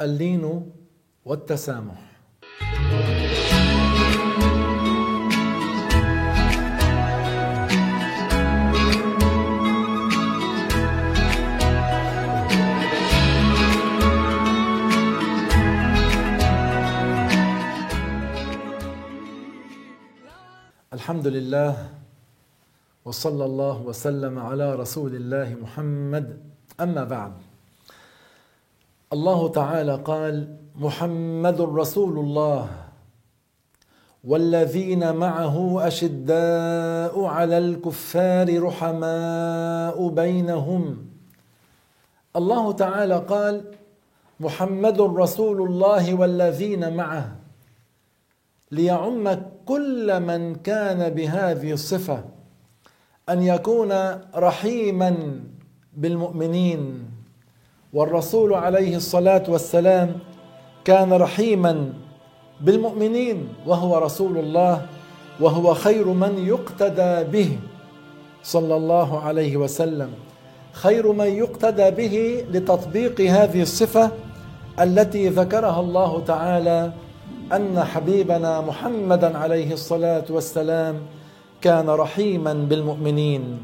اللين والتسامح. الحمد لله وصلى الله وسلم على رسول الله محمد اما بعد الله تعالى قال محمد رسول الله والذين معه أشداء على الكفار رحماء بينهم. الله تعالى قال محمد رسول الله والذين معه ليعم كل من كان بهذه الصفة أن يكون رحيما بالمؤمنين. والرسول عليه الصلاة والسلام كان رحيما بالمؤمنين وهو رسول الله وهو خير من يقتدى به صلى الله عليه وسلم. خير من يقتدى به لتطبيق هذه الصفة التي ذكرها الله تعالى أن حبيبنا محمدا عليه الصلاة والسلام كان رحيما بالمؤمنين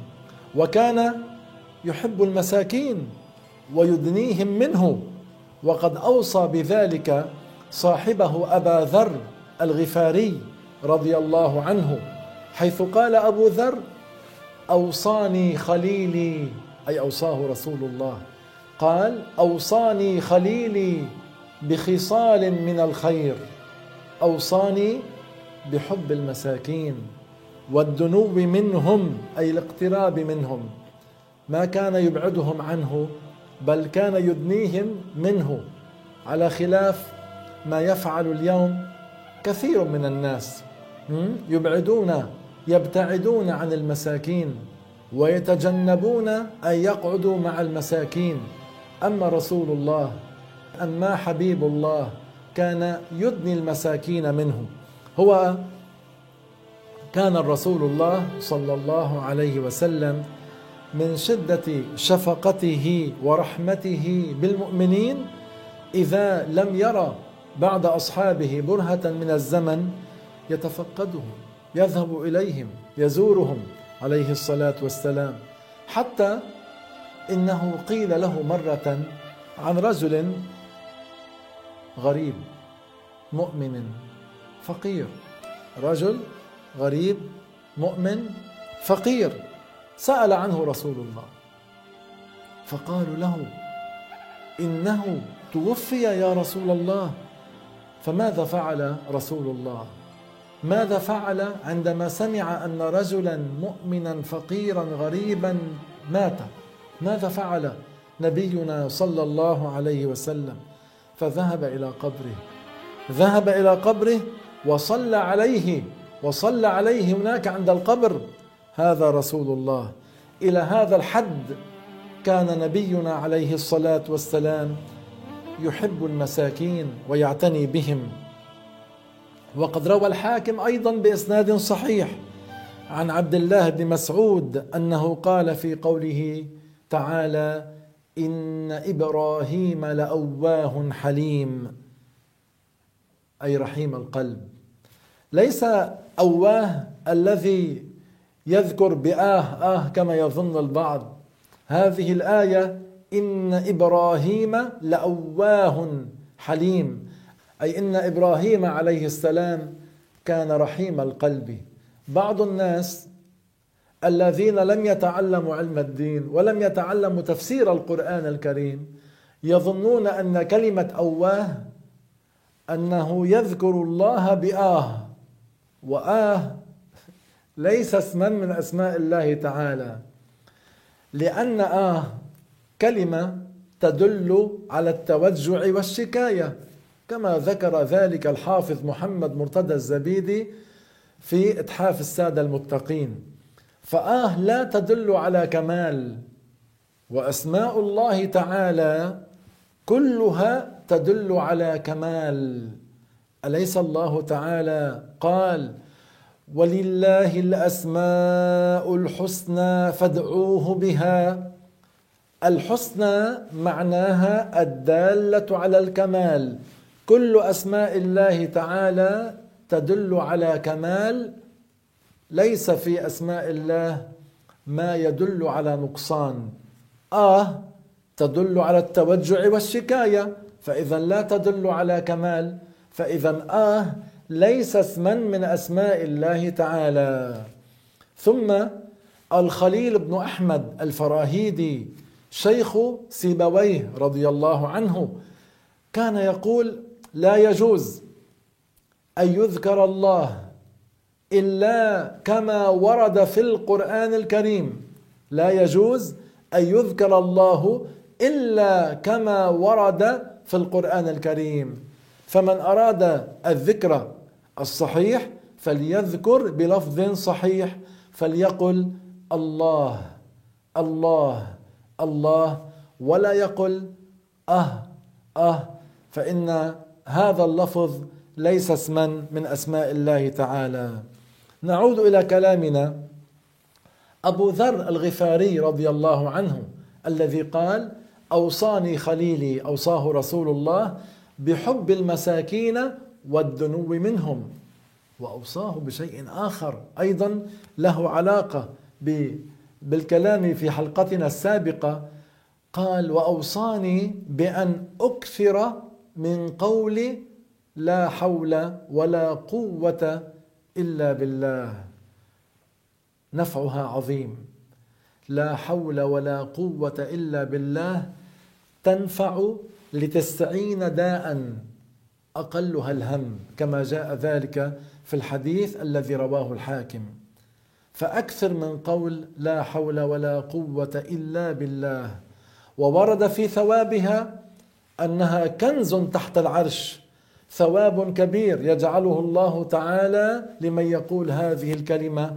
وكان يحب المساكين. ويدنيهم منه وقد أوصى بذلك صاحبه أبا ذر الغفاري رضي الله عنه حيث قال أبو ذر أوصاني خليلي أي أوصاه رسول الله قال أوصاني خليلي بخصال من الخير أوصاني بحب المساكين والدنو منهم أي الاقتراب منهم. ما كان يبعدهم عنه بل كان يدنيهم منه على خلاف ما يفعل اليوم كثير من الناس. يبعدون يبتعدون عن المساكين ويتجنبون أن يقعدوا مع المساكين. أما رسول الله أما حبيب الله كان يدني المساكين منه. هو كان الرسول الله صلى الله عليه وسلم من شدة شفقته ورحمته بالمؤمنين إذا لم يرى بعض أصحابه برهة من الزمن يتفقدهم يذهب إليهم يزورهم عليه الصلاة والسلام. حتى إنه قيل له مرة عن رجل غريب مؤمن فقير. رجل غريب مؤمن فقير. سأل عنه رسول الله. فقالوا له إنه توفي يا رسول الله. فماذا فعل رسول الله؟ ماذا فعل عندما سمع أن رجلا مؤمنا فقيرا غريبا مات؟ ماذا فعل نبينا صلى الله عليه وسلم؟ فذهب إلى قبره. ذهب إلى قبره وصلى عليه وصلى عليه هناك عند القبر. هذا رسول الله. إلى هذا الحد كان نبينا عليه الصلاة والسلام يحب المساكين ويعتني بهم. وقد روى الحاكم أيضا بإسناد صحيح عن عبد الله بن مسعود أنه قال في قوله تعالى إن إبراهيم لأواه حليم. أي رحيم القلب. ليس أواه الذي يذكر بآه آه كما يظن البعض. هذه الآية إن إبراهيم لأواه حليم. أي إن إبراهيم عليه السلام كان رحيم القلب. بعض الناس الذين لم يتعلموا علم الدين ولم يتعلموا تفسير القرآن الكريم يظنون أن كلمة أواه أنه يذكر الله بآه وآه ليس اسما من أسماء الله تعالى لأن آه كلمة تدل على التوجع والشكاية كما ذكر ذلك الحافظ محمد مرتضى الزبيدي في إتحاف السادة المتقين. فآه لا تدل على كمال وأسماء الله تعالى كلها تدل على كمال. أليس الله تعالى؟ قال ولله الأسماء الحسنى فادعوه بها. الحسنى معناها الدالة على الكمال. كل أسماء الله تعالى تدل على كمال. ليس في أسماء الله ما يدل على نقصان. آه تدل على التوجع والشكاية. فإذا لا تدل على كمال. فإذا آه ليس اسما من أسماء الله تعالى. ثم الخليل بن أحمد الفراهيدي شيخ سيبويه رضي الله عنه كان يقول لا يجوز أن يذكر الله إلا كما ورد في القرآن الكريم. لا يجوز أن يذكر الله إلا كما ورد في القرآن الكريم. فمن أراد الذكر الصحيح فليذكر بلفظ صحيح فليقل الله الله الله ولا يقل أه أه فإن هذا اللفظ ليس اسما من أسماء الله تعالى. نعود إلى كلامنا. أبو ذر الغفاري رضي الله عنه الذي قال أوصاني خليلي أوصاه رسول الله بحب المساكين والدنو منهم وأوصاه بشيء آخر. أيضا له علاقة بالكلام في حلقتنا السابقة قال وأوصاني بأن أكثر من قول لا حول ولا قوة إلا بالله. نفعها عظيم. لا حول ولا قوة إلا بالله تنفع لتستعين داء. أقلها الهم كما جاء ذلك في الحديث الذي رواه الحاكم. فأكثر من قول لا حول ولا قوة إلا بالله. وورد في ثوابها أنها كنز تحت العرش ثواب كبير يجعله الله تعالى لمن يقول هذه الكلمة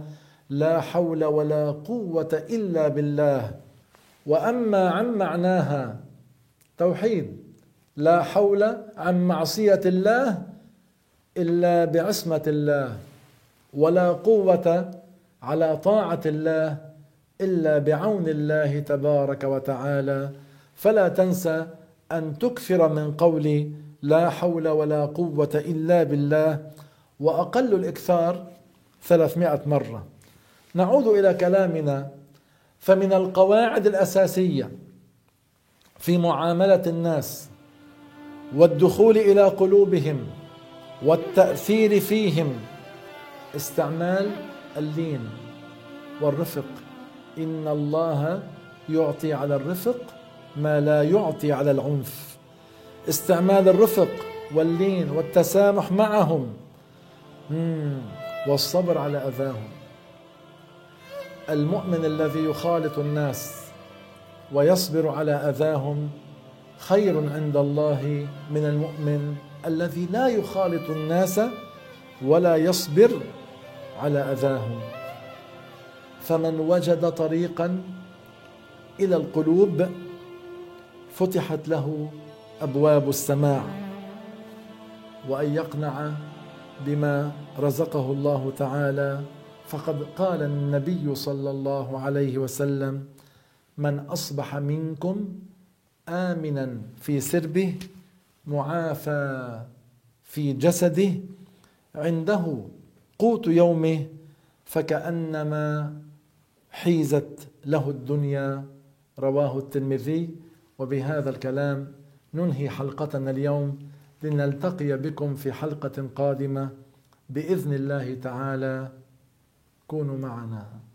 لا حول ولا قوة إلا بالله. وأما عن معناها توحيد لا حول عن معصية الله إلا بعصمة الله ولا قوة على طاعة الله إلا بعون الله تبارك وتعالى. فلا تنسى أن تكثر من قول لا حول ولا قوة إلا بالله وأقل الإكثار ثلاثمائة مرة. نعود إلى كلامنا. فمن القواعد الأساسية في معاملة الناس والدخول إلى قلوبهم والتأثير فيهم. استعمال اللين والرفق. إن الله يعطي على الرفق ما لا يعطي على العنف. استعمال الرفق واللين والتسامح معهم. والصبر على أذاهم. المؤمن الذي يخالط الناس ويصبر على أذاهم خير عند الله من المؤمن الذي لا يخالط الناس ولا يصبر على أذاهم. فمن وجد طريقا إلى القلوب فتحت له أبواب السماع وأن يقنع بما رزقه الله تعالى. فقد قال النبي صلى الله عليه وسلم من أصبح منكم آمنا في سربه معافى في جسده. عنده قوت يومه فكأنما حيزت له الدنيا. رواه الترمذي. وبهذا الكلام ننهي حلقتنا اليوم. لنلتقي بكم في حلقة قادمة بإذن الله تعالى. كونوا معنا.